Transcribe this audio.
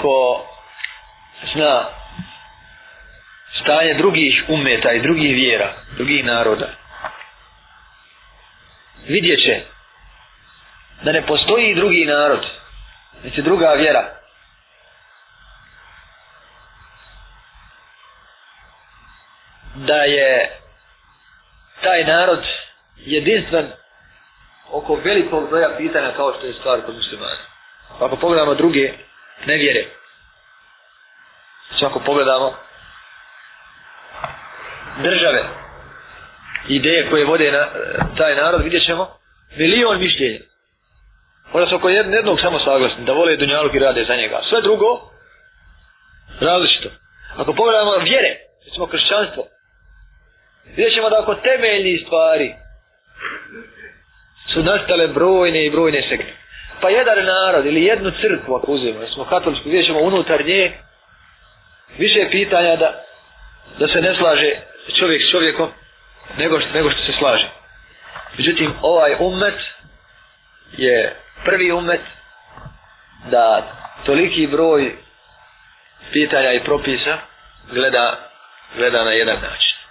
ko zna stanje drugih umeta i drugih vjera, drugih naroda, vidjet će da ne postoji drugi narod, već je druga vjera. Da je taj narod jedinstven oko velikog broja pitanja kao što je stvar kod muslimana. Pa pogledamo druge nevjere. Znači ako pogledamo države, ideje koje vode na, taj narod, vidjet ćemo milion mišljenja. Možda su oko jednog samo saglasni, da vole Dunjaluk i rade za njega. Sve drugo, različito. Ako pogledamo vjere, recimo kršćanstvo, vidjet ćemo da oko temeljnih stvari su nastale brojne i brojne sekte pa jedan narod ili jednu crkvu ako uzimo, jer smo katolički, gdje ćemo unutar nje, više pitanja da, da se ne slaže čovjek s čovjekom nego što, nego što se slaže. Međutim, ovaj umet je prvi umet da toliki broj pitanja i propisa gleda, gleda na jedan način.